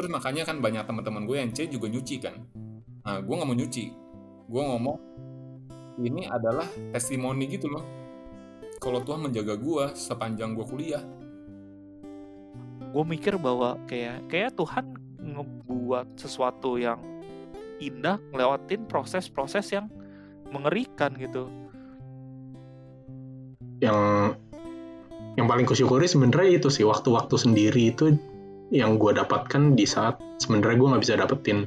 terus makanya kan banyak teman-teman gue yang C juga nyuci kan. Nah gue nggak mau nyuci. Gue ngomong ini adalah testimoni gitu loh. Kalau Tuhan menjaga gue sepanjang gue kuliah. Gue mikir bahwa kayak kayak Tuhan ngebuat sesuatu yang indah ngelewatin proses-proses yang mengerikan gitu. Yang yang paling kusyukuri sebenarnya itu sih waktu-waktu sendiri itu yang gue dapatkan di saat sebenarnya gue nggak bisa dapetin.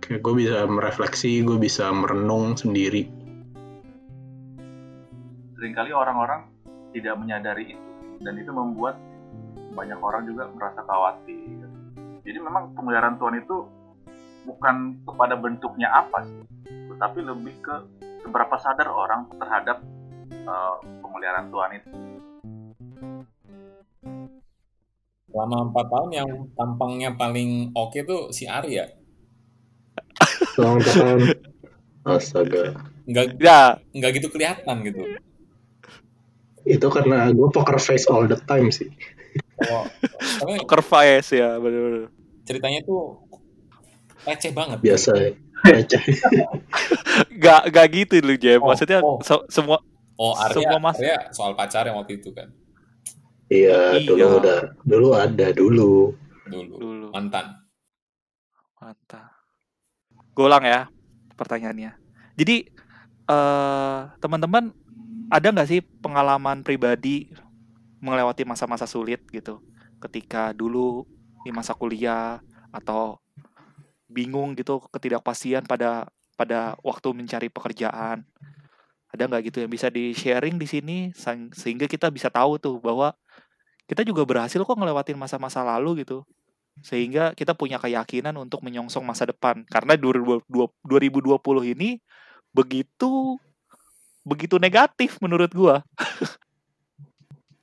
Kayak gue bisa merefleksi gue bisa merenung sendiri. Seringkali orang-orang tidak menyadari itu dan itu membuat banyak orang juga merasa khawatir. Jadi memang pemeliharaan Tuhan itu bukan kepada bentuknya apa sih tetapi lebih ke seberapa sadar orang terhadap uh, pemeliharaan Tuhan itu selama empat tahun yang tampangnya paling oke tuh si Arya. Selama empat tahun. Astaga. Nggak, ya nggak gitu kelihatan gitu. Itu karena gue poker face all the time sih. Oh, tapi poker face ya bener-bener ceritanya tuh receh banget. Biasa ya. Receh. gak gak gitu lu Jem Oh, maksudnya oh. se- semua Oh, Arya, Semua mas- Arya soal pacar yang waktu itu kan. Iya, Iya. dulu udah. Dulu ada, dulu. Dulu. dulu Mantan. mantap gue ulang ya pertanyaannya jadi eh teman-teman ada nggak sih pengalaman pribadi melewati masa-masa sulit gitu ketika dulu di masa kuliah atau bingung gitu ketidakpastian pada pada waktu mencari pekerjaan ada nggak gitu yang bisa di sharing di sini sehingga kita bisa tahu tuh bahwa kita juga berhasil kok ngelewatin masa-masa lalu gitu. Sehingga kita punya keyakinan untuk menyongsong masa depan. Karena 2020 2020 ini begitu begitu negatif menurut gua.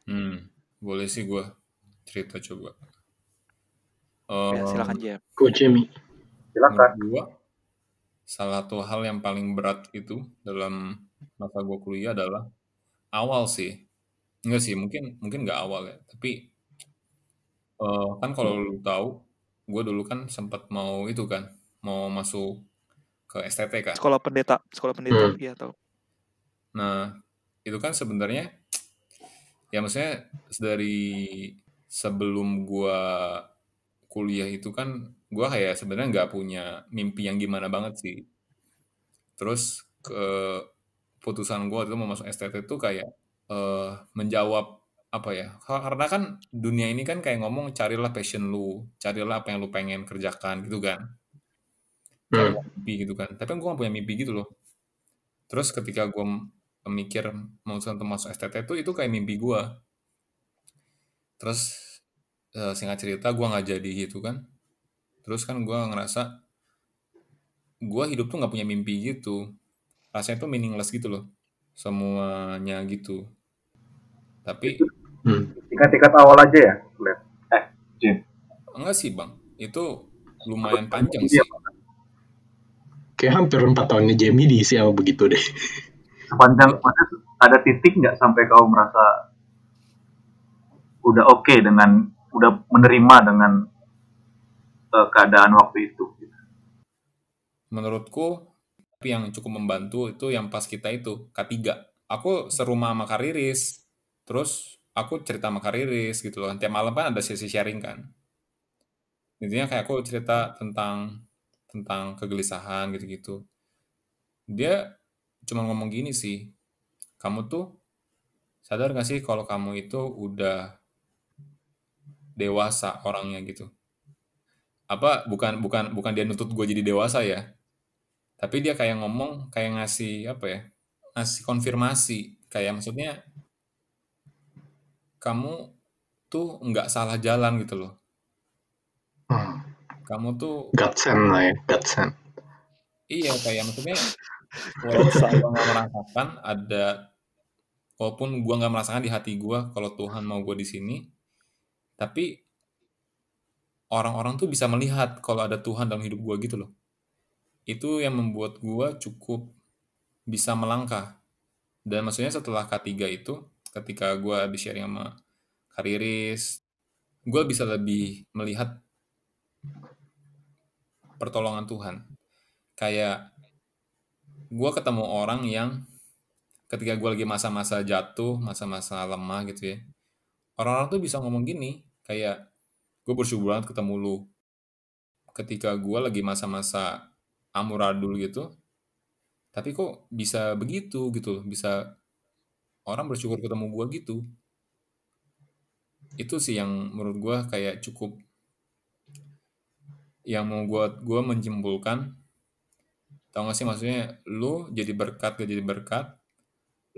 Hmm, boleh sih gua cerita coba. ya, Eh, silakan Jem Coach Jimmy. silakan. gua salah satu hal yang paling berat itu dalam masa gua kuliah adalah awal sih. Enggak sih, mungkin mungkin nggak awal ya, tapi eh, kan kalau lu tahu, gue dulu kan sempat mau itu kan, mau masuk ke STT kan. sekolah pendeta sekolah pendeta Hmm. iya tahu Nah, itu kan sebenarnya ya maksudnya dari sebelum gua kuliah itu kan gua kayak sebenarnya nggak punya mimpi yang gimana banget sih. Terus keputusan gua itu mau masuk STT itu kayak eh, menjawab apa ya? Karena kan dunia ini kan kayak ngomong carilah passion lu, carilah apa yang lu pengen kerjakan gitu kan. Carilah mimpi gitu kan. Tapi gue gak punya mimpi gitu loh. Terus ketika gue mikir mau masuk STT itu itu kayak mimpi gue. Terus eh, singkat cerita gue nggak jadi gitu kan. Terus kan gue ngerasa gue hidup tuh nggak punya mimpi gitu. Rasanya tuh meaningless gitu loh. Semuanya gitu. Tapi Hmm. tingkat-tingkat awal aja ya eh Jim enggak sih bang. Itu lumayan panjang sih. Kayak hampir empat tahunnya Jamie diisi sama begitu deh. sepanjang ada titik nggak sampai kau merasa udah oke dengan udah menerima dengan eh, keadaan waktu itu gitu. menurutku tapi yang cukup membantu itu yang pas kita itu K3 aku serumah sama Kariris terus aku cerita sama Kariris gitu loh. Tiap malam kan ada sesi sharing kan. Intinya kayak aku cerita tentang tentang kegelisahan gitu-gitu. Dia cuma ngomong gini sih kamu tuh sadar gak sih kalau kamu itu udah dewasa orangnya gitu? Apa bukan bukan bukan dia nutut gue jadi dewasa ya tapi dia kayak ngomong kayak ngasih apa ya ngasih konfirmasi kayak maksudnya kamu tuh nggak salah jalan gitu loh Hmm. kamu tuh Godsend lah ya, godsend. iya kayak maksudnya walaupun gue nggak merasakan ada walaupun gue nggak merasakan di hati gue kalau Tuhan mau gue di sini tapi orang-orang tuh bisa melihat kalau ada Tuhan dalam hidup gue gitu loh itu yang membuat gue cukup bisa melangkah dan maksudnya setelah K3 itu ketika gue di sharing sama Kariris gue bisa lebih melihat pertolongan Tuhan. Kayak gue ketemu orang yang ketika gue lagi masa-masa jatuh, masa-masa lemah gitu ya. Orang-orang tuh bisa ngomong gini, kayak gue bersyukur banget ketemu lu. Ketika gue lagi masa-masa amuradul gitu, tapi kok bisa begitu gitu bisa orang bersyukur ketemu gue gitu. Itu sih yang menurut gue kayak cukup yang mau gue gue menyimpulkan tau gak sih maksudnya lu jadi berkat gak jadi berkat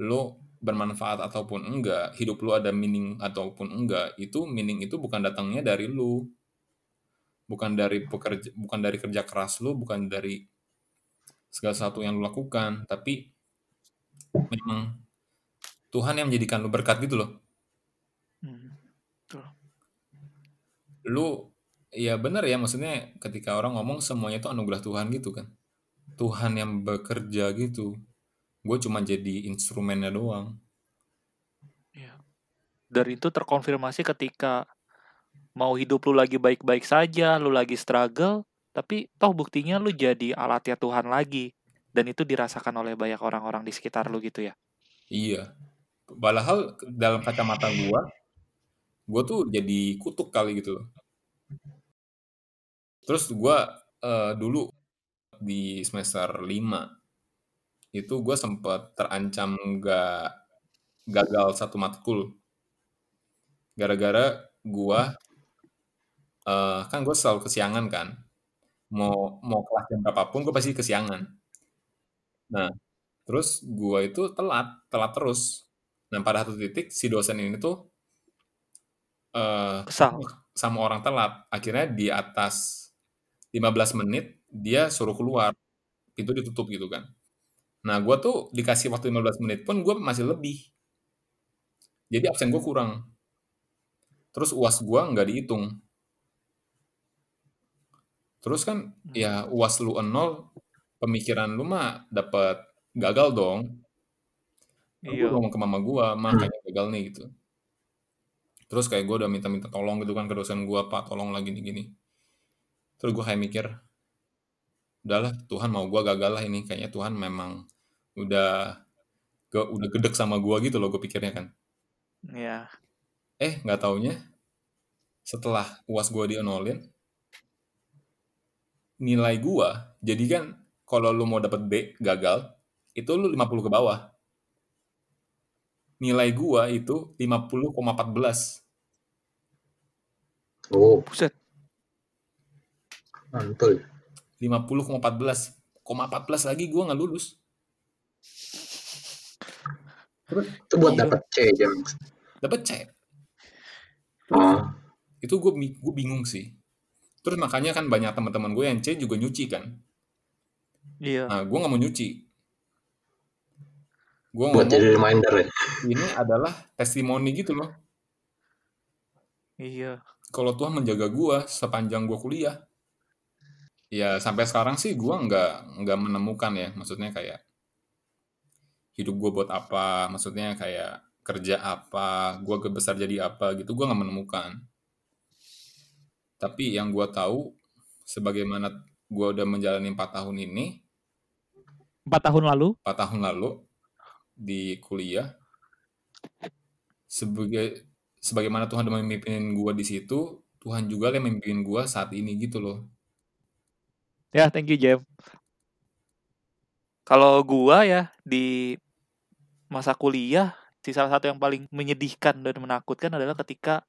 lu bermanfaat ataupun enggak hidup lu ada meaning ataupun enggak itu meaning itu bukan datangnya dari lu bukan dari pekerja bukan dari kerja keras lu bukan dari segala sesuatu yang lu lakukan tapi memang Tuhan yang menjadikan lu berkat gitu loh Hmm, betul. lu ya benar ya maksudnya ketika orang ngomong semuanya itu anugerah Tuhan gitu kan Tuhan yang bekerja gitu gue cuma jadi instrumennya doang Iya. Dan itu terkonfirmasi ketika mau hidup lu lagi baik-baik saja, lu lagi struggle, tapi toh buktinya lu jadi alatnya Tuhan lagi. Dan itu dirasakan oleh banyak orang-orang di sekitar lu gitu ya. iya padahal dalam kacamata gue gue tuh jadi kutuk kali gitu loh terus gue eh, dulu di semester 5 itu gue sempat terancam gak gagal satu matkul gara-gara gue eh, kan gue selalu kesiangan kan. Mau mau kelas jam berapapun gue pasti kesiangan. Nah terus gue itu telat telat terus. Nah pada satu titik si dosen ini tuh eh Kesal. sama orang telat. Akhirnya di atas 15 menit dia suruh keluar. Pintu ditutup gitu kan. Nah gue tuh dikasih waktu 15 menit pun gue masih lebih. Jadi absen gue kurang. Terus uas gue nggak dihitung terus kan ya uas lu nol pemikiran lu mah dapat gagal dong. Gue Iya. ngomong ke mama gue mah kayaknya gagal nih gitu. Terus kayak gue udah minta-minta tolong gitu kan ke dosen gue pak tolong lagi nih gini terus gue kayak mikir udahlah Tuhan mau gue gagal lah ini. Kayaknya Tuhan memang udah udah gedek sama gue gitu loh gue pikirnya kan. Iya. eh nggak taunya setelah uas gue dienolin nilai gue jadi kan kalau lu mau dapet B gagal itu lu 50 ke bawah nilai gua itu 50,14 Oh, Buset. mantul. 50,14 koma 14 lagi gua nggak lulus Itu buat Iya. dapat C jam. dapet C Oh, itu gue gue bingung sih terus makanya kan banyak teman-teman gue yang C juga nyuci kan Iya. nah gue nggak mau nyuci gue buat ngomong jadi reminder ya. ini adalah testimoni gitu loh Iya. kalau Tuhan menjaga gue sepanjang gue kuliah ya sampai sekarang sih gue nggak nggak menemukan ya maksudnya kayak hidup gue buat apa maksudnya kayak kerja apa gue besar jadi apa gitu gue nggak menemukan tapi yang gue tahu sebagaimana gue udah menjalani empat tahun ini Empat tahun lalu. empat tahun lalu di kuliah sebagai sebagaimana Tuhan udah memimpin gue di situ Tuhan juga yang memimpin gue saat ini gitu loh Ya, thank you, Jem. Kalau gua ya di masa kuliah, si salah satu yang paling menyedihkan dan menakutkan adalah ketika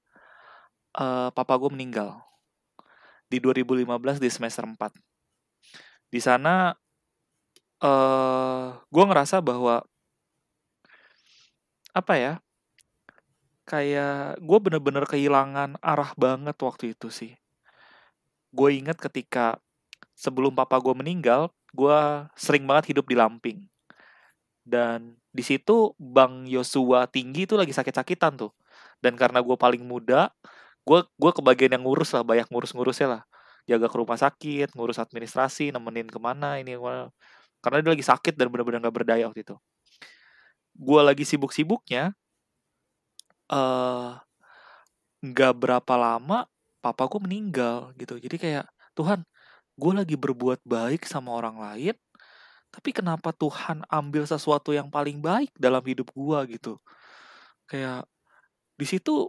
eh, papa gue meninggal di 2015 di semester 4. Di sana eh gue ngerasa bahwa apa ya? Kayak gue bener-bener kehilangan arah banget waktu itu sih. Gue inget ketika sebelum papa gue meninggal, gue sering banget hidup di Lamping. Dan di situ Bang Yosua tinggi itu lagi sakit-sakitan tuh. Dan karena gue paling muda, gue gue kebagian yang ngurus lah, banyak ngurus-ngurusnya lah. Jaga ke rumah sakit, ngurus administrasi, nemenin ke mana ini. Karena dia lagi sakit dan benar-benar gak berdaya waktu itu. Gue lagi sibuk-sibuknya, eh nggak berapa lama papa gue meninggal gitu. Jadi kayak Tuhan, gue lagi berbuat baik sama orang lain, tapi kenapa Tuhan ambil sesuatu yang paling baik dalam hidup gue gitu? Kayak di situ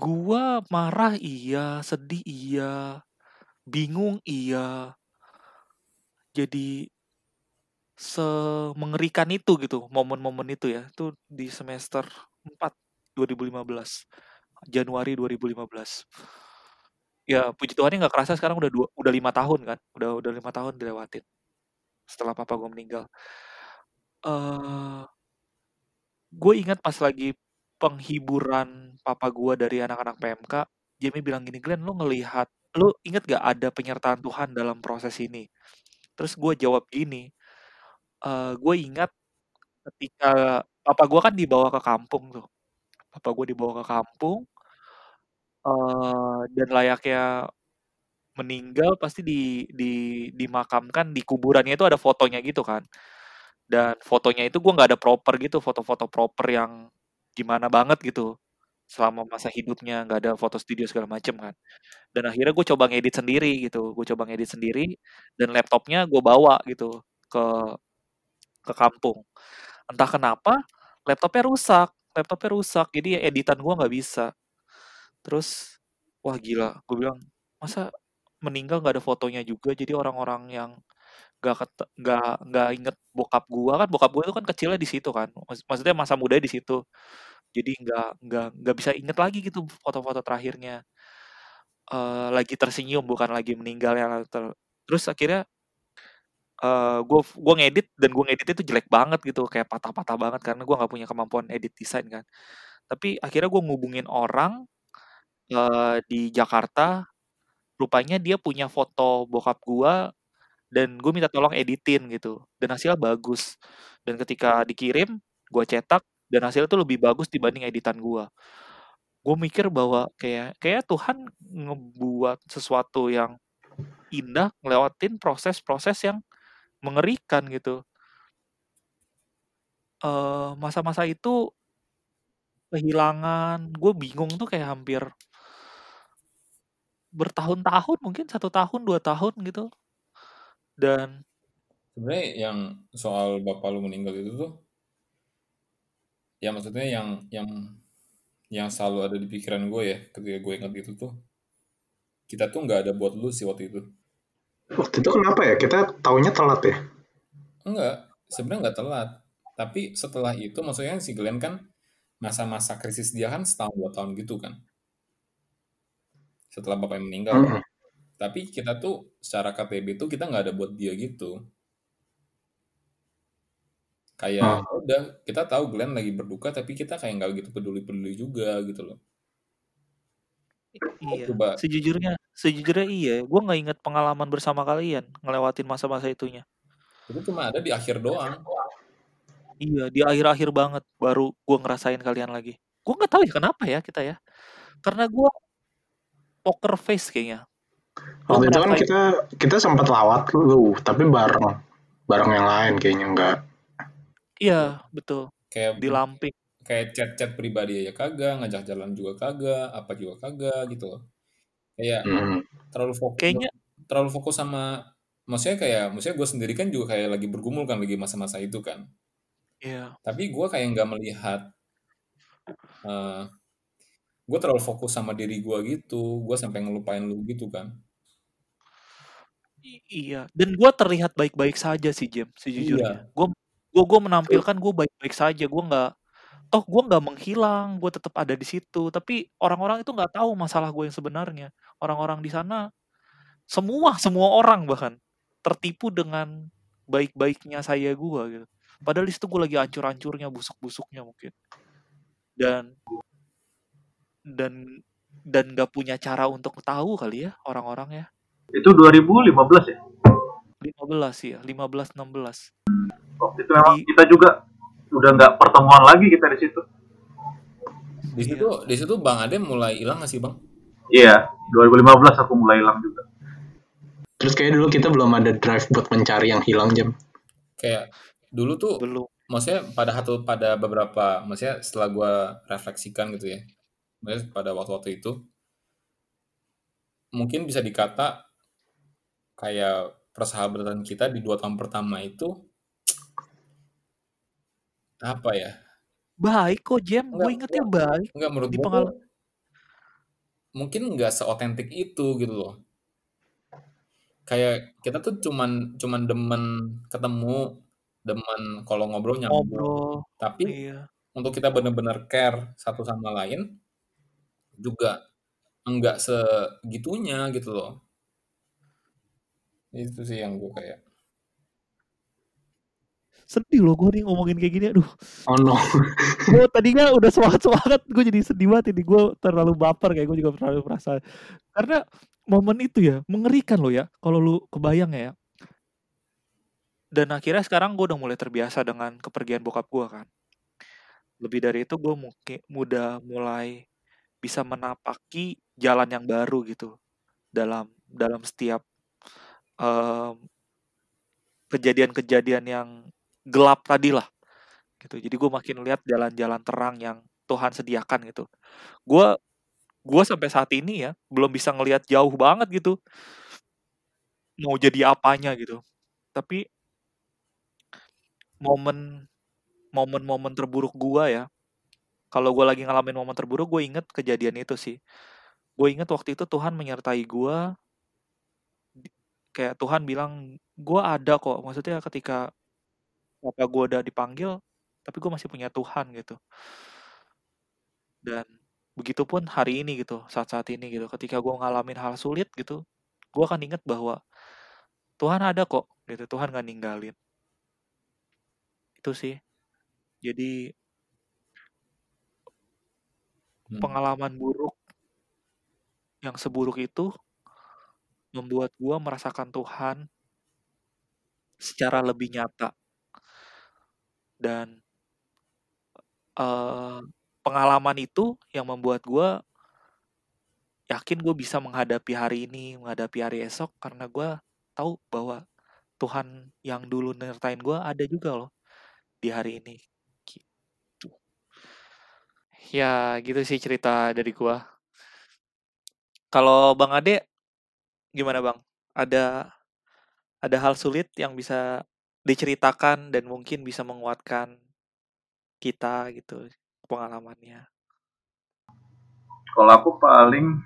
gua marah iya, sedih iya, bingung iya. Jadi semengerikan itu gitu momen-momen itu ya. Itu di semester 4 2015. Januari 2015. Ya puji Tuhannya nggak kerasa sekarang udah dua, udah lima tahun kan. Udah udah lima tahun dilewatin. Setelah papa gue meninggal. eh gue ingat pas lagi penghiburan papa gue dari anak-anak PMK, Jamie bilang gini, Glenn, lu ngelihat, lu inget gak ada penyertaan Tuhan dalam proses ini? Terus gue jawab gini, eh gue ingat ketika papa gue kan dibawa ke kampung tuh, papa gue dibawa ke kampung, eh dan layaknya meninggal pasti di, di dimakamkan di kuburannya itu ada fotonya gitu kan dan fotonya itu gue nggak ada proper gitu foto-foto proper yang gimana banget gitu selama masa hidupnya nggak ada foto studio segala macem kan. Dan akhirnya gue coba ngedit sendiri gitu gue coba ngedit sendiri dan laptopnya gue bawa gitu ke ke kampung. Entah kenapa laptopnya rusak laptopnya rusak jadi editan gue nggak bisa. Terus wah gila gue bilang masa meninggal nggak ada fotonya juga? Jadi orang-orang yang nggak nggak nggak inget bokap gua. Kan bokap gua itu kan kecilnya di situ kan. Maksud- maksudnya masa muda di situ. Jadi nggak nggak nggak bisa inget lagi gitu foto-foto terakhirnya. Eh lagi tersenyum bukan lagi meninggal ya ter- terus akhirnya eh gua gua ngedit dan gua ngedit itu jelek banget gitu kayak patah-patah banget karena gua nggak punya kemampuan edit desain kan. Tapi akhirnya gua ngubungin orang eh di Jakarta. Rupanya dia punya foto bokap gua dan gue minta tolong editin gitu. Dan hasilnya bagus. Dan ketika dikirim gue cetak dan hasilnya tuh lebih bagus dibanding editan gue gue mikir bahwa kayak kayak Tuhan ngebuat sesuatu yang indah ngelewatin proses-proses yang mengerikan gitu. Eh masa-masa itu kehilangan. Gue bingung tuh kayak hampir bertahun-tahun mungkin satu tahun dua tahun gitu dan Sebenarnya yang soal bapak lu meninggal itu tuh, ya maksudnya yang yang yang selalu ada di pikiran gue ya ketika gue ingat itu tuh, kita tuh nggak ada buat lu sih waktu itu. Waktu itu kenapa ya? Kita taunya telat ya? Enggak, sebenarnya nggak telat. Tapi setelah itu maksudnya si Glenn kan masa-masa krisis dia kan setahun dua tahun gitu kan. Setelah bapaknya meninggal. Mm-mm. Tapi kita tuh secara KTB tuh kita nggak ada buat dia gitu. Kayak Oh. udah kita tahu Glenn lagi berduka tapi kita kayak nggak gitu peduli-peduli juga gitu loh. iya Coba sejujurnya sejujurnya iya gue nggak inget pengalaman bersama kalian ngelewatin masa-masa itunya itu cuma ada di akhir doang. iya di akhir-akhir banget baru gue ngerasain kalian lagi gue nggak tahu ya kenapa ya kita ya karena gue poker face kayaknya Waktu itu kan kita kita sempat lawat lu, tapi bareng bareng yang lain kayaknya enggak. iya betul Kayak di Lamping kayak chat-chat pribadi aja kagak, ngajak jalan juga kagak, apa juga kagak gitu loh. Kayak Hmm. terlalu fokus kayaknya terlalu fokus sama maksudnya kayak maksudnya gue sendiri kan juga kayak lagi bergumul kan lagi masa-masa itu kan. iya Tapi gue kayak nggak melihat eh gue terlalu fokus sama diri gue gitu, gue sampai ngelupain lu gitu kan. I- iya. Dan gue terlihat baik-baik saja sih Jem sejujurnya. Iya, gue gue gue menampilkan gue baik-baik saja. Gue nggak toh gue nggak menghilang. Gue tetap ada di situ. Tapi orang-orang itu nggak tahu masalah gue yang sebenarnya. Orang-orang di sana semua semua orang bahkan tertipu dengan baik-baiknya saya gue gitu. Padahal di situ gue lagi hancur-hancurnya busuk-busuknya mungkin. Dan dan dan nggak punya cara untuk tahu kali ya orang-orang ya Itu 2015 ya? 15 ya 15 16 Waktu itu memang jadi kita juga udah nggak pertemuan lagi kita di situ. di situ iya di situ Bang Ade mulai hilang nggak sih Bang? Iya, 2015 aku mulai hilang juga. Terus kayak dulu kita belum ada drive buat mencari yang hilang jam. Kayak dulu tuh belum maksudnya pada satu pada beberapa maksudnya setelah gue refleksikan gitu ya pada waktu-waktu itu mungkin bisa dikata kayak persahabatan kita di dua tahun pertama itu apa ya? Baik kok, Jem. Enggak, Gue ingetnya baik. enggak menurut Di gue tuh mungkin nggak seotentik itu gitu loh. Kayak kita tuh cuman cuman demen ketemu, demen kalau ngobrol nyambung. Ngobrol. Tapi Iya. untuk kita bener-bener care satu sama lain juga enggak segitunya gitu loh. Itu sih yang gue kayak Sedih loh gue nih ngomongin kayak gini. Aduh. Oh no. gue tadinya udah semangat-semangat. Gue jadi sedih banget ini. Gue terlalu baper kayak gue juga terlalu merasa. Karena momen itu ya mengerikan loh ya. Kalau lu kebayang ya. Dan akhirnya sekarang gue udah mulai terbiasa dengan kepergian bokap gue kan. Lebih dari itu gue mungkin udah mulai bisa menapaki jalan yang baru gitu dalam dalam setiap em, kejadian-kejadian yang gelap tadi lah gitu. Jadi gue makin lihat jalan-jalan terang yang Tuhan sediakan gitu. Gue gue sampai saat ini ya belum bisa ngelihat jauh banget gitu mau jadi apanya gitu. Tapi momen momen-momen terburuk gua ya kalau gue lagi ngalamin momen terburuk gue inget kejadian itu sih. Gue inget waktu itu Tuhan menyertai Di- kayak Tuhan bilang gue ada kok. Maksudnya ketika apa gue udah dipanggil tapi gue masih punya Tuhan gitu. Dan begitupun hari ini gitu saat-saat ini gitu ketika gue ngalamin hal sulit gitu gue akan inget bahwa Tuhan ada kok gitu Tuhan gak ninggalin. Itu sih. Jadi hmm, pengalaman buruk yang seburuk itu membuat gue merasakan Tuhan secara lebih nyata. Dan eh, pengalaman itu yang membuat gue yakin gue bisa menghadapi hari ini menghadapi hari esok karena gue tahu bahwa Tuhan yang dulu nyertain gue ada juga loh di hari ini ya gitu sih cerita dari gue kalau bang Ade gimana bang? Ada ada hal sulit yang bisa diceritakan dan mungkin bisa menguatkan kita gitu pengalamannya? Kalau aku paling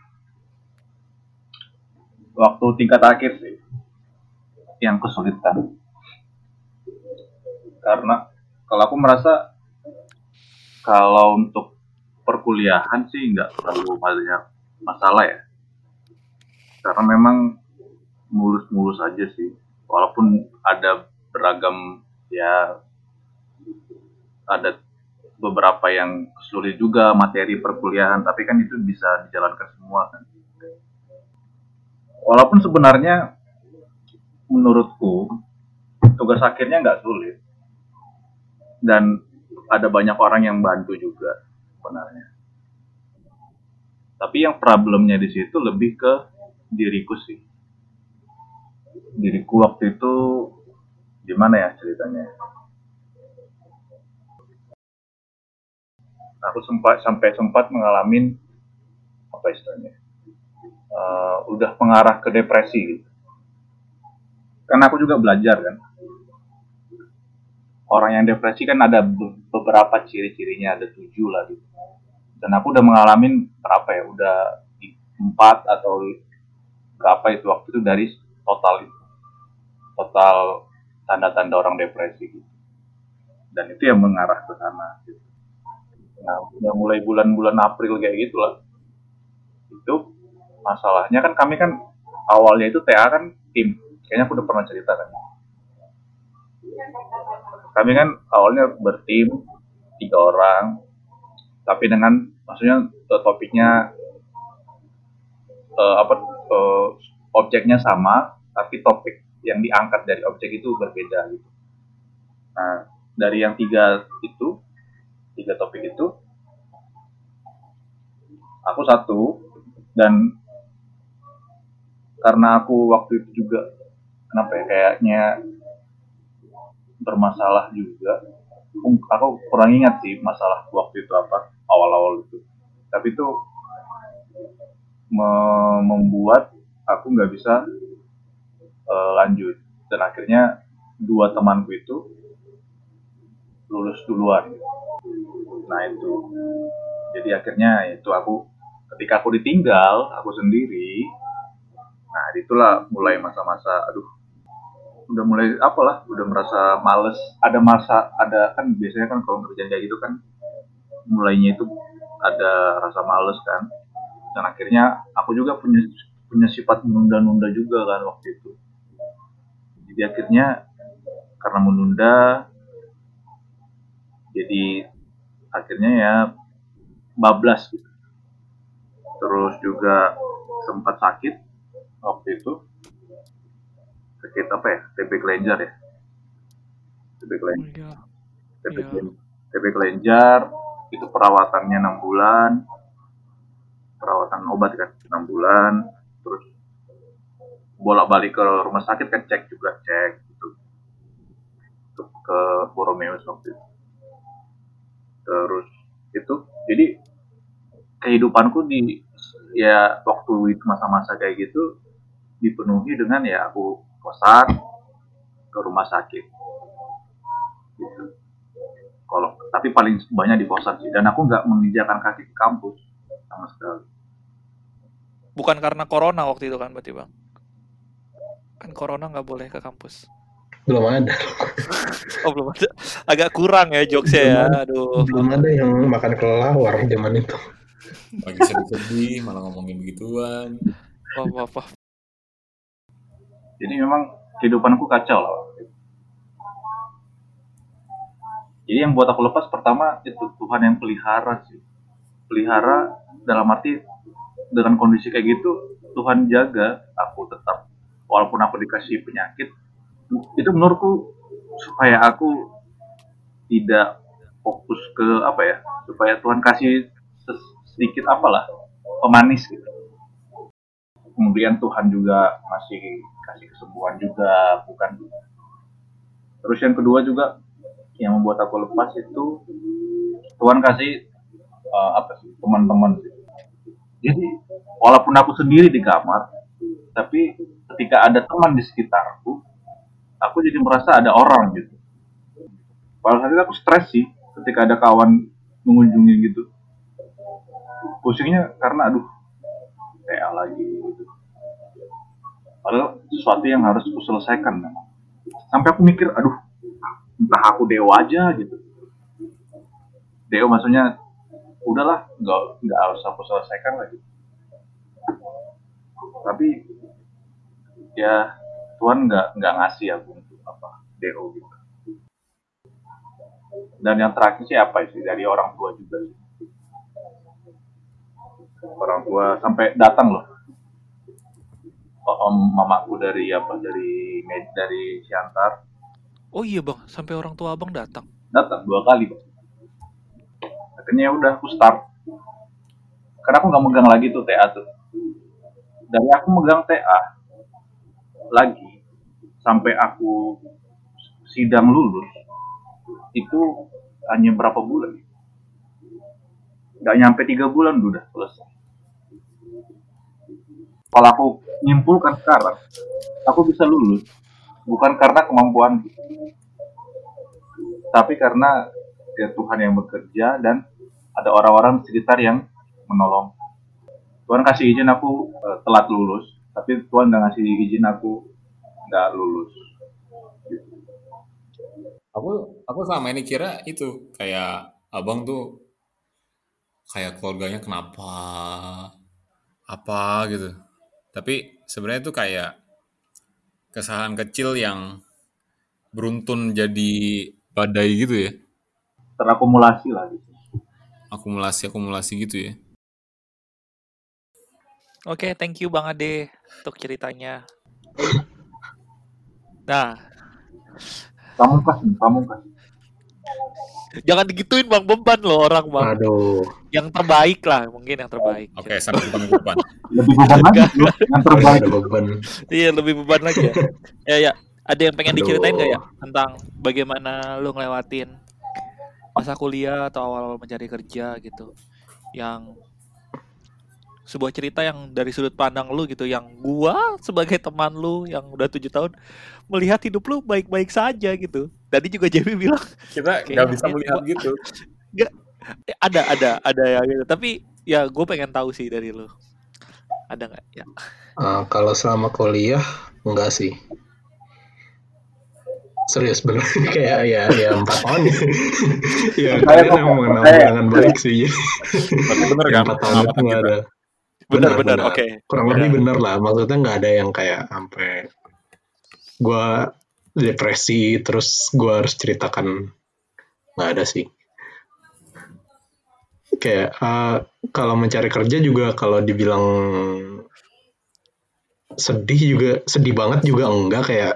waktu tingkat akhir sih yang kesulitan. Karena kalau aku merasa kalau untuk perkuliahan sih nggak terlalu banyak masalah ya. Karena memang mulus-mulus aja sih. Walaupun ada beragam ya ada beberapa yang sulit juga materi perkuliahan, tapi kan itu bisa dijalankan semua kan. Walaupun sebenarnya menurutku tugas akhirnya nggak sulit dan ada banyak orang yang bantu juga sebenarnya. Tapi yang problemnya di situ lebih ke diriku sih. Diriku waktu itu gimana ya ceritanya? Aku sempat sampai sempat mengalami apa istilahnya? eh, udah mengarah ke depresi gitu. Karena aku juga belajar kan. Orang yang depresi kan ada be- beberapa ciri-cirinya, ada tujuh lah gitu. Dan aku udah mengalami berapa ya, udah empat atau berapa itu waktu itu dari total itu. Total tanda-tanda orang depresi gitu. Dan itu yang mengarah ke sana. Gitu. Nah, udah mulai bulan-bulan April kayak gitu lah. Itu masalahnya kan kami kan awalnya itu TA kan tim. Kayaknya aku udah pernah cerita kan. Kami kan awalnya bertim tiga orang, tapi dengan maksudnya eh, topiknya eh, apa eh, objeknya sama, tapi topik yang diangkat dari objek itu berbeda gitu. Nah, dari yang tiga itu, tiga topik itu, aku satu dan karena aku waktu itu juga kenapa ya kayaknya bermasalah juga. Aku kurang ingat sih masalah waktu itu apa awal-awal itu. Tapi itu me- membuat aku nggak bisa uh, lanjut. Dan akhirnya dua temanku itu lulus duluan. Nah itu. Jadi akhirnya itu aku ketika aku ditinggal aku sendiri nah itulah mulai masa-masa aduh udah mulai apalah udah merasa males. Ada masa ada kan biasanya kan kalau kerjaan kayak gitu kan mulainya itu ada rasa males kan. Dan akhirnya aku juga punya punya sifat menunda-nunda juga kan waktu itu. Jadi akhirnya karena menunda jadi akhirnya ya bablas gitu. terus juga sempat sakit waktu itu sakit apa ya? TB kelenjar ya? TB kelenjar oh. TB. TB kelenjar itu perawatannya enam bulan. Perawatan obat kan enam bulan. Terus bolak-balik ke rumah sakit kan cek juga cek gitu. Ke, ke Borromeus waktu itu. Terus itu jadi kehidupanku di ya waktu itu masa-masa kayak gitu dipenuhi dengan ya aku kosan ke rumah sakit. Gitu. Kalau tapi paling banyak di kosan sih. Dan aku nggak menginjakan kaki ke kampus sama sekali. Bukan karena corona waktu itu kan berarti bang? Kan corona nggak boleh ke kampus. Belum ada. Oh belum ada. Agak kurang ya jokesnya ya. Aduh. Belum ada yang makan kelelawar zaman itu. Lagi sedih-sedih malah ngomongin begituan. Wah wah wah jadi memang kehidupanku kacau lah. Jadi yang buat aku lepas pertama itu Tuhan yang pelihara sih. Pelihara dalam arti dengan kondisi kayak gitu Tuhan jaga aku tetap. Walaupun aku dikasih penyakit itu menurutku supaya aku tidak fokus ke apa ya supaya Tuhan kasih sedikit apalah pemanis gitu kemudian Tuhan juga masih kasih kesembuhan juga bukan terus yang kedua juga yang membuat aku lepas itu Tuhan kasih uh, apa sih teman-teman jadi walaupun aku sendiri di kamar tapi ketika ada teman di sekitarku aku jadi merasa ada orang gitu. Pada saat itu aku stres sih ketika ada kawan mengunjungi gitu. Pusingnya karena aduh kayak lagi. Padahal sesuatu yang harus aku selesaikan. Sampai aku mikir, aduh, entah aku dewa aja gitu. Dewa maksudnya, udahlah, nggak nggak harus aku selesaikan lagi. Tapi ya Tuhan nggak nggak ngasih aku untuk apa Deo gitu. Dan yang terakhir sih apa sih dari orang tua juga orang tua sampai datang loh om mamaku dari apa dari dari Siantar. Oh iya bang. Sampai orang tua abang datang. Datang dua kali bang. Akhirnya udah aku start. Karena aku nggak megang lagi tuh TA tuh. Dari aku megang TA lagi sampai aku sidang lulus itu hanya berapa bulan? Nggak nyampe tiga bulan udah selesai kalau aku nyimpulkan sekarang aku bisa lulus bukan karena kemampuan. Tapi karena ya Tuhan yang bekerja dan ada orang-orang sekitar yang menolong. Tuhan kasih izin aku uh, telat lulus tapi Tuhan nggak ngasih izin aku nggak lulus. Aku aku selama ini kira itu kayak abang tuh kayak keluarganya kenapa apa gitu tapi sebenarnya itu kayak kesalahan kecil yang beruntun jadi badai gitu ya. Terakumulasi lah gitu. Akumulasi-akumulasi gitu ya. Oke, okay, thank you Bang Ade untuk ceritanya. Nah, kamu kasih, kamu kasih. Jangan digituin bang beban loh orang bang. Aduh. Yang terbaik lah mungkin yang terbaik. Oke okay, sampai depan depan. lebih beban lagi. yang terbaik. beban. Iya lebih beban lagi ya. ya ya. Ada yang pengen Aduh. diceritain gak ya tentang bagaimana lu ngelewatin masa kuliah atau awal-awal mencari kerja gitu, yang sebuah cerita yang dari sudut pandang lu gitu yang gua sebagai teman lu yang udah tujuh tahun melihat hidup lu baik-baik saja gitu tadi juga Jamie bilang Kita nggak bisa ya, melihat gua- gitu. eh, ada ada ada ya gitu tapi ya gue pengen tahu sih dari lu ada nggak ya Eh, kalau selama kuliah enggak sih. Serius bener kayak ya ya empat tahun ya. ya kalian emang dengan baik sih. Bener kan? empat tahun itu nggak ada. benar Benar, benar benar. oke Kurang lebih bener lah. Maksudnya nggak ada yang kayak sampai gua depresi terus gua harus ceritakan. Nggak ada sih. Kayak eh, kalau mencari kerja juga kalau dibilang sedih juga sedih banget juga enggak. Kayak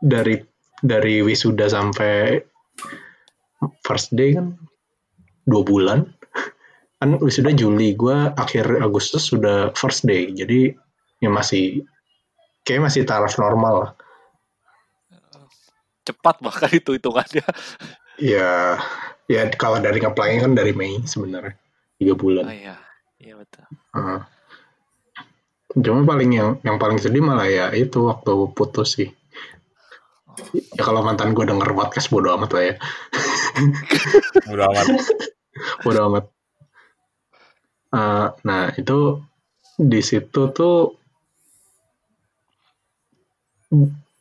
dari dari wisuda sampai first day kan dua bulan. Kan wisuda Juli gue akhir Agustus sudah first day. Jadi ya masih kayak masih taraf normal. lah cepat bahkan itu hitungannya. Ya ya kalau dari apply kan dari Mei sebenarnya tiga oh bulan iya iya betul. Heeh. cuma paling yang yang paling sedih malah ya itu waktu putus sih. Ya kalau mantan gue denger podcast bodo amat lah ya. Udah amat. bodo amat. Eh, nah itu di situ tuh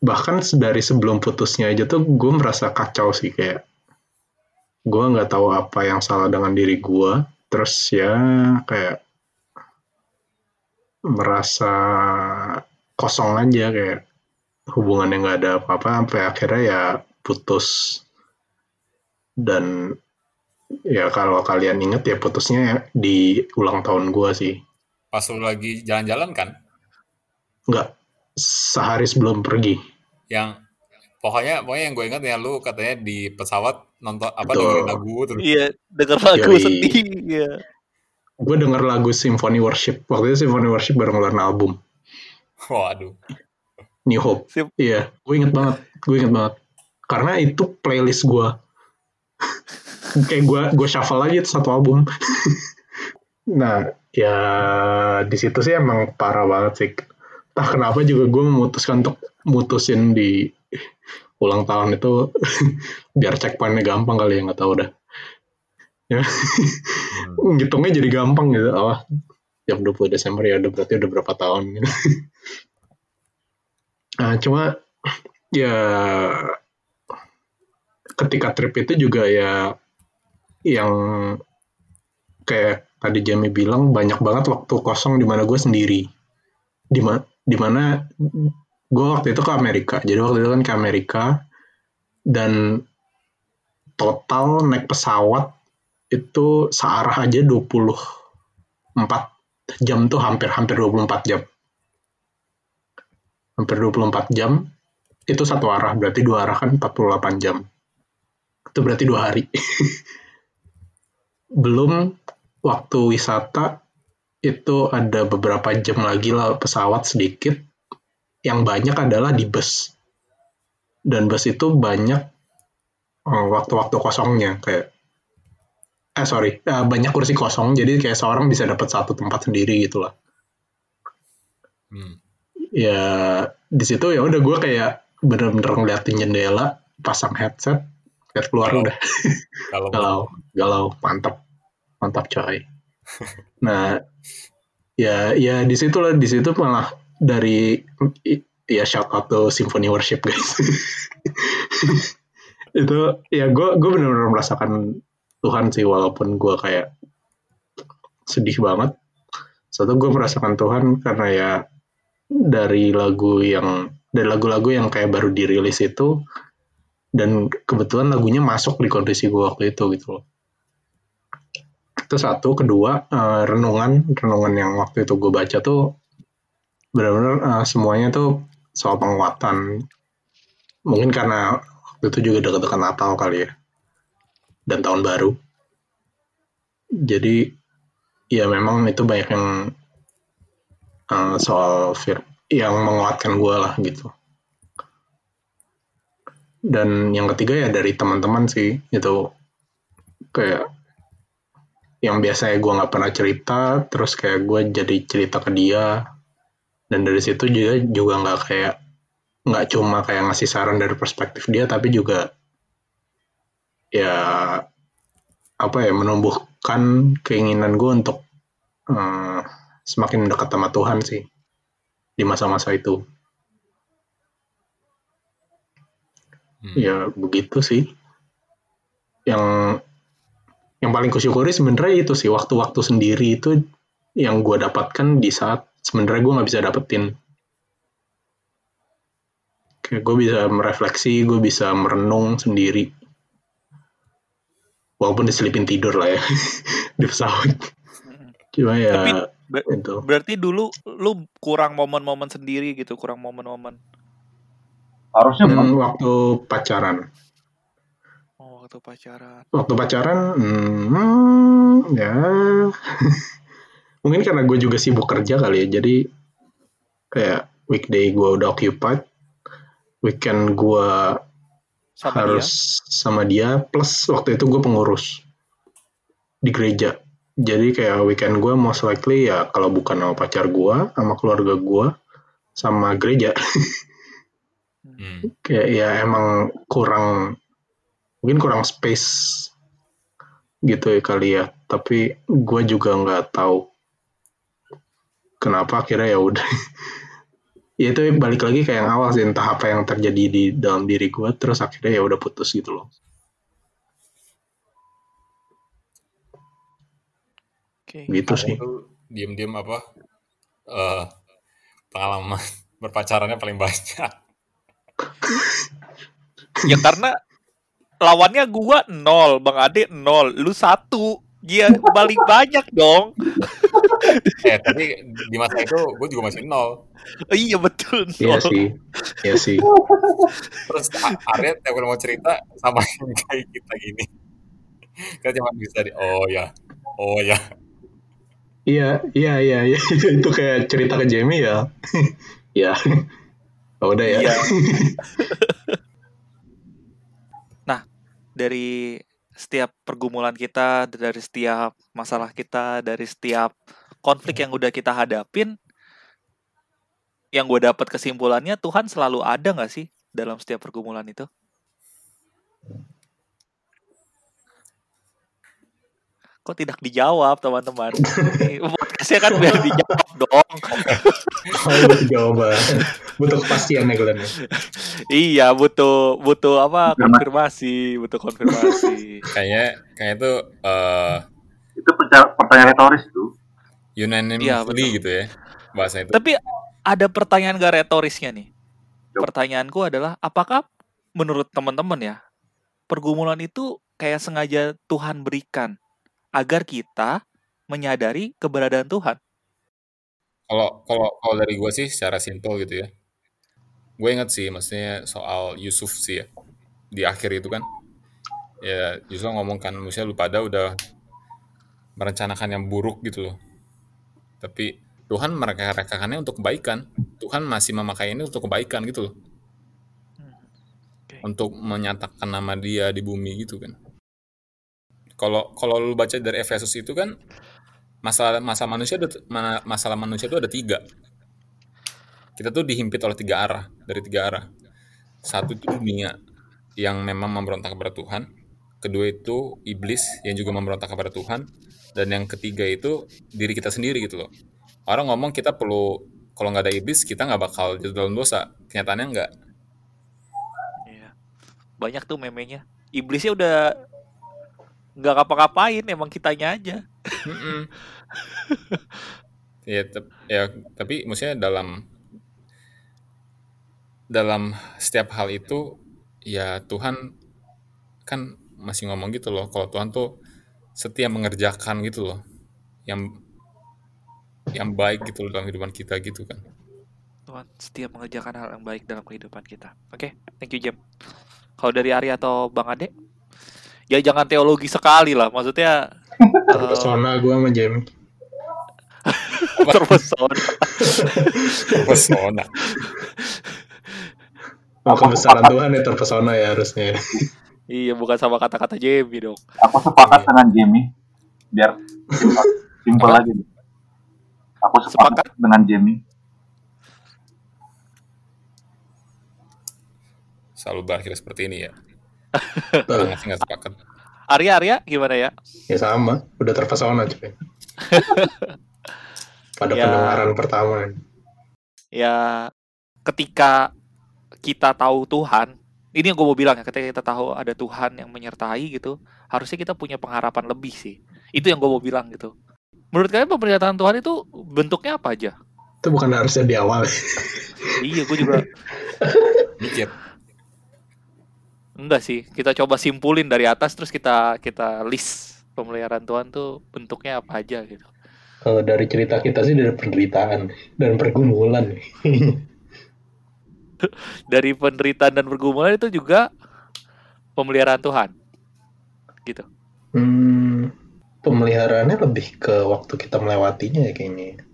bahkan dari sebelum putusnya aja tuh gue merasa kacau sih kayak gue nggak tahu apa yang salah dengan diri gue. Terus ya kayak merasa kosong aja kayak hubungannya nggak ada apa-apa. Sampai akhirnya ya putus. Dan ya kalau kalian inget ya putusnya di ulang tahun gue sih. Pas lu lagi jalan-jalan kan? nggak sehari sebelum pergi Yang pokoknya pokoknya yang gue ingat ya lu katanya di pesawat nonton apa dengerin lagu terus. iya denger lagu Yoi. sedih iya. Gue denger lagu Symphony Worship. Waktu itu Symphony Worship baru ngeluarin album. Waduh. New Hope. Sim- iya gue inget banget gue inget banget. Karena itu playlist gue kayak gue gue shuffle aja itu satu album. Nah ya di situ sih emang parah banget sih. Entah kenapa juga gue memutuskan untuk mutusin di ulang tahun itu biar checkpointnya gampang kali ya nggak tahu dah. Ya. Hmm. ngitungnya jadi gampang gitu. Oh jam 20 Desember ya udah berarti udah berapa tahun gitu. nah cuma ya ketika trip itu juga ya yang kayak tadi Jamie bilang banyak banget waktu kosong di mana gue sendiri. Di mana di mana gue waktu itu ke Amerika. Jadi waktu itu kan ke Amerika. Dan total naik pesawat itu searah aja 24 jam tuh hampir hampir 24 jam. Hampir 24 jam itu satu arah. Berarti dua arah kan 48 jam. Itu berarti dua hari. Belum waktu wisata itu ada beberapa jam lagi lah pesawat sedikit yang banyak adalah di bus. Dan bus itu banyak eh, waktu-waktu kosongnya. Kayak eh sorry eh, banyak kursi kosong. Jadi kayak seorang bisa dapat satu tempat sendiri gitu lah. Hmm. ya di situ ya udah gue kayak bener-bener ngeliatin jendela pasang headset lihat keluar Galau. udah. Kalau galau galau mantap mantap coy. Nah ya ya di situ lah di situ malah dari ya shout out to symphony worship guys. Itu ya gue gue benar-benar merasakan Tuhan sih walaupun gue kayak sedih banget. Satu gue merasakan Tuhan karena ya dari lagu yang dari lagu-lagu yang kayak baru dirilis itu dan kebetulan lagunya masuk di kondisi gue waktu itu gitu loh. Itu satu. Kedua eh, renungan renungan yang waktu itu gue baca tuh benar-benar eh, semuanya tuh soal penguatan. Mungkin karena waktu itu juga dekat-dekat Natal kali ya dan tahun baru. Jadi ya memang itu banyak yang eh, soal fir yang menguatkan gue lah gitu. Dan yang ketiga ya dari teman-teman sih itu kayak yang biasanya gue nggak pernah cerita terus kayak gue jadi cerita ke dia dan dari situ juga juga nggak kayak nggak cuma kayak ngasih saran dari perspektif dia tapi juga ya apa ya menumbuhkan keinginan gue untuk eh, semakin dekat sama Tuhan sih di masa-masa itu Hmm. ya begitu sih yang yang paling kusyukuri sebenarnya itu sih waktu-waktu sendiri itu yang gue dapatkan di saat sebenarnya gue nggak bisa dapetin. Kayak gue bisa merefleksi gue bisa merenung sendiri. Walaupun diselipin tidur lah ya di pesawat. Cuma ya Tapi be- itu berarti dulu lu kurang momen-momen sendiri gitu, kurang momen-momen. Harusnya Hmm, waktu pacaran. Oh, waktu pacaran. waktu pacaran hmm, ya mungkin karena gue juga sibuk kerja kali ya jadi kayak weekday gue udah occupied weekend gue Sama harus sama dia plus waktu itu gue pengurus di gereja. Jadi kayak weekend gue most likely ya kalau bukan sama pacar gue sama keluarga gue sama gereja. Hmm. kayak ya emang kurang mungkin kurang space gitu ya kali ya. Tapi gue juga nggak tahu kenapa akhirnya ya udah ya itu balik lagi kayak yang awal sih entah apa yang terjadi di dalam diri gue terus akhirnya ya udah putus gitu loh Oke. gitu sih diem-diem apa eh pengalaman berpacarannya paling banyak. Ya karena lawannya gua nol, Bang Ade nol, lu satu. Dia balik banyak dong. eh tapi di masa itu gue juga masih nol. Oh, iya betul. iya nol. sih iya sih Terus Arya tiap kali mau cerita sama yang kayak kita gini. Kita cuma bisa di oh ya, oh ya. iya iya iya iya itu kayak cerita ke Jamie ya ya Oh, udah ya Iya. nah, dari setiap pergumulan kita, dari setiap masalah kita, dari setiap konflik yang udah kita hadapin, yang gue dapat kesimpulannya Tuhan selalu ada nggak sih dalam setiap pergumulan itu? Kok tidak dijawab teman-teman? Podcastnya kan biar dijawab dong. Oh, butuh jawaban. Butuh kepastian ya Glenn. Iya butuh butuh apa Konfirmasi. butuh konfirmasi. Kayaknya kayak itu eh itu perca- pertanyaan retoris itu. unanimously Iya, betul. gitu ya bahasa itu. Tapi ada pertanyaan gak retorisnya nih. Pertanyaanku adalah apakah menurut teman-teman ya pergumulan itu kayak sengaja Tuhan berikan agar kita menyadari keberadaan Tuhan. Kalau kalau kalau dari gue sih secara simpel gitu ya. Gue inget sih maksudnya soal Yusuf sih ya. Di akhir itu kan. Ya Yusuf ngomong kan maksudnya lu pada udah merencanakan yang buruk gitu loh. Tapi Tuhan mereka-rekakannya untuk kebaikan. Tuhan masih memakai ini untuk kebaikan gitu loh. Oke. Untuk menyatakan nama dia di bumi gitu kan. Kalau kalau lu baca dari Efesus itu kan masalah masa manusia ada masalah manusia itu ada tiga. Kita tuh dihimpit oleh tiga arah dari tiga arah. Satu itu dunia yang memang memberontak kepada Tuhan. Kedua itu iblis yang juga memberontak kepada Tuhan. Dan yang ketiga itu diri kita sendiri gitu loh. Orang ngomong kita perlu kalau nggak ada iblis kita nggak bakal jatuh dalam dosa. Kenyataannya nggak. Iya. Banyak tuh memenya. Iblisnya udah nggak ngapa-ngapain, emang kitanya aja. Mm-mm. ya, tep- ya tapi maksudnya dalam dalam setiap hal itu ya Tuhan kan masih ngomong gitu loh kalau Tuhan tuh setia mengerjakan gitu loh yang yang baik gitu loh dalam kehidupan kita gitu kan Tuhan setiap mengerjakan hal yang baik dalam kehidupan kita. Oke, thank you Jam. Kalau dari Ari atau Bang Ade, ya jangan teologi sekali lah. Maksudnya eh, Pesona gue sama Jamie. terpesona. pesona Oh, kebesaran Tuhan ya terpesona ya harusnya. iya, bukan sama kata-kata Jamie dong. Aku sepakat dengan Jamie. biar simpel, lagi nih. Aku sepakat dengan Jamie. Selalu berakhir seperti ini ya. Nggak sepakat. Arya Arya gimana ya? Ya sama, udah terpesona cuy. Pada Ya. pendengaran pertama. Ya ketika kita tahu Tuhan, ini yang gue mau bilang ya, ketika kita tahu ada Tuhan yang menyertai gitu, harusnya kita punya pengharapan lebih sih. Itu yang gue mau bilang gitu. Menurut kalian pemerintahan Tuhan itu bentuknya apa aja? Itu bukan harusnya di awal. iya, gue juga Mikir. Enggak sih. Kita coba simpulin dari atas terus kita kita list pemeliharaan Tuhan tuh bentuknya apa aja gitu. Kalau dari cerita kita sih dari penderitaan dan pergumulan. Dari penderitaan dan pergumulan itu juga pemeliharaan Tuhan. Gitu. Hmm, pemeliharaannya lebih ke waktu kita melewatinya ya kayaknya.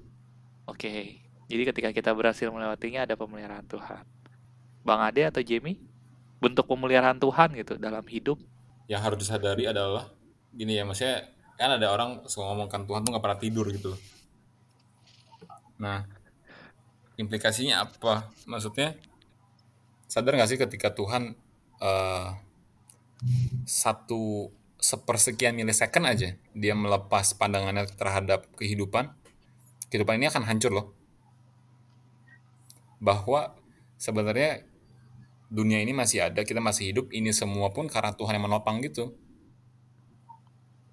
Oke. Jadi ketika kita berhasil melewatinya ada pemeliharaan Tuhan. Bang Ade atau Jamie? Bentuk pemeliharaan Tuhan gitu dalam hidup. Yang harus disadari adalah gini ya, maksudnya kan ada orang suka ngomongkan Tuhan tuh nggak pernah tidur gitu. Nah, implikasinya apa? Maksudnya sadar nggak sih ketika Tuhan eh, satu sepersekian milisecond aja dia melepas pandangannya terhadap kehidupan, kehidupan ini akan hancur loh. Bahwa sebenarnya dunia ini masih ada, kita masih hidup, ini semua pun karena Tuhan yang menopang gitu.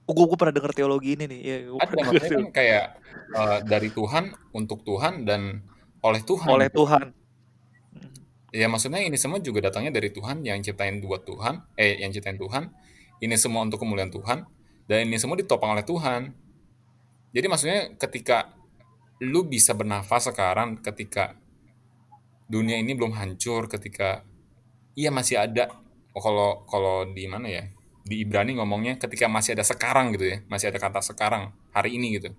Oh, gue, pernah dengar teologi ini nih. Ya, gua Ada pernah maksudnya denger kan kayak eh, dari Tuhan untuk Tuhan dan oleh Tuhan. oleh gitu. Tuhan. Ya maksudnya ini semua juga datangnya dari Tuhan yang ciptain buat Tuhan, eh yang ciptain Tuhan. Ini semua untuk kemuliaan Tuhan dan ini semua ditopang oleh Tuhan. Jadi maksudnya ketika lu bisa bernafas sekarang ketika dunia ini belum hancur, ketika iya masih ada oh, kalau kalau di mana ya? Di Ibrani ngomongnya ketika masih ada sekarang gitu ya, masih ada kata sekarang hari ini gitu.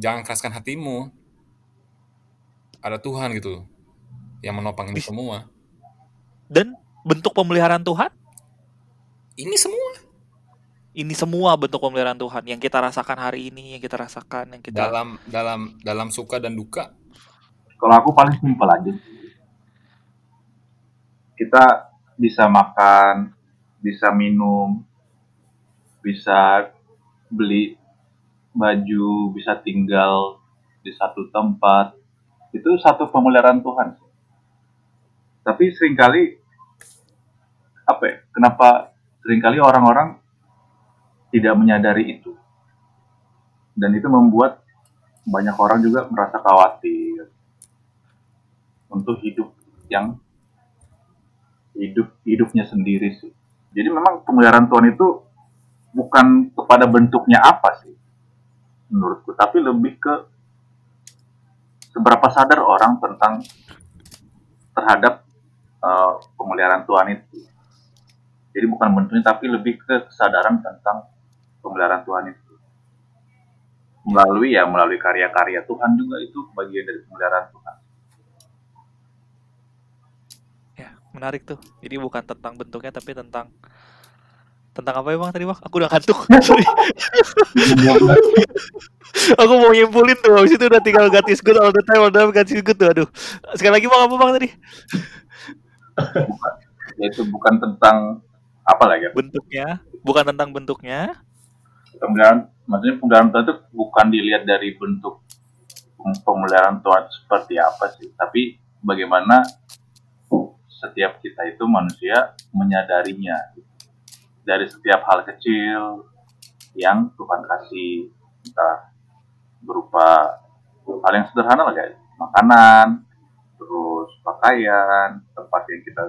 Jangan keraskan hatimu. Ada Tuhan gitu loh yang menopang ini semua. Dan bentuk pemeliharaan Tuhan, Ini semua ini semua bentuk pemeliharaan Tuhan yang kita rasakan hari ini, yang kita rasakan, yang kita dalam dalam dalam suka dan duka. Kalau aku paling simpel aja. Kita bisa makan, bisa minum, bisa beli baju, bisa tinggal di satu tempat. Itu satu pemeliharaan Tuhan. Tapi sering kali apa ya? Kenapa sering kali orang-orang tidak menyadari itu? Dan itu membuat banyak orang juga merasa khawatir untuk hidup yang hidup hidupnya sendiri sih. Jadi memang pemeliharaan Tuhan itu bukan kepada bentuknya apa sih menurutku, tapi lebih ke seberapa sadar orang tentang terhadap eh, pemeliharaan Tuhan itu. Jadi bukan bentuknya tapi lebih ke kesadaran tentang pemeliharaan Tuhan itu. Melalui ya melalui karya-karya Tuhan juga itu bagian dari pemeliharaan Tuhan. ya menarik tuh. Jadi bukan tentang bentuknya tapi tentang tentang apa ya bang tadi bang? Aku udah ngantuk. Aku mau nyimpulin tuh. Habis itu udah tinggal is good all the time. Udah is good tuh. Aduh. Sekali lagi bang apa bang tadi? Yaitu bukan tentang apa lagi ya? Bentuknya. Bukan tentang bentuknya. pemeliharaan maksudnya pemeliharaan Tuhan itu bukan dilihat dari bentuk pem- pemeliharaan Tuhan seperti apa sih tapi bagaimana setiap kita itu manusia menyadarinya dari setiap hal kecil yang Tuhan kasih entah berupa hal yang sederhana lah guys makanan terus pakaian tempat yang kita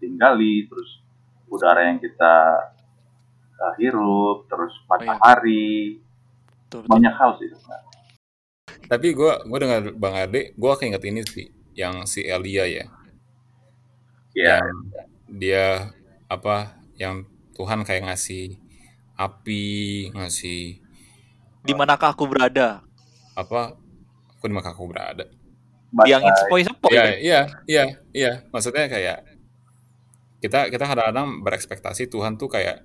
tinggali terus udara yang kita uh, hirup terus matahari Tuh, betul. banyak hal sih sebenarnya. Tapi gue gue dengar Bang Ade, gue keinget ini sih, yang si Elia ya, ya yang dia apa, yang Tuhan kayak ngasih api, ngasih Di manakah aku berada? apa, aku di mana aku berada. Yang badai, sepoi-sepoi. Iya, kan? iya, iya, iya. Maksudnya kayak kita kita kadang-kadang berekspektasi Tuhan tuh kayak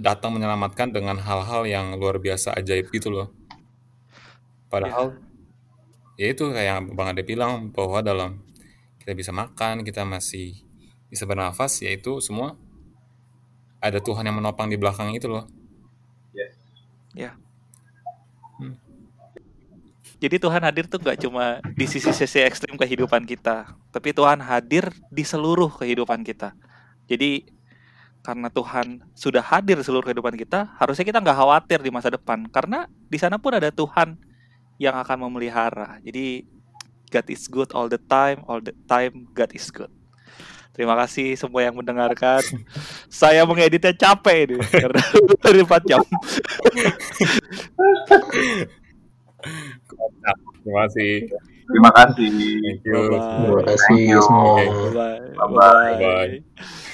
datang menyelamatkan dengan hal-hal yang luar biasa ajaib gitu loh. Padahal ya itu kayak Bang Ade bilang bahwa dalam kita bisa makan, kita masih bisa bernafas, yaitu semua ada Tuhan yang menopang di belakang itu loh. Jadi Tuhan hadir tuh gak cuma di sisi-sisi ekstrim kehidupan kita, tapi Tuhan hadir di seluruh kehidupan kita. Jadi karena Tuhan sudah hadir di seluruh kehidupan kita, harusnya kita nggak khawatir di masa depan, karena di sana pun ada Tuhan yang akan memelihara. Jadi God is good all the time, all the time God is good. Terima kasih semua yang mendengarkan. Saya mengeditnya capek ini karena dari 4 jam. Terima kasih. Terima kasih. Thank you. Bye-bye. Terima kasih Thank you. semua. Oke. Bye-bye. Bye-bye. Bye-bye.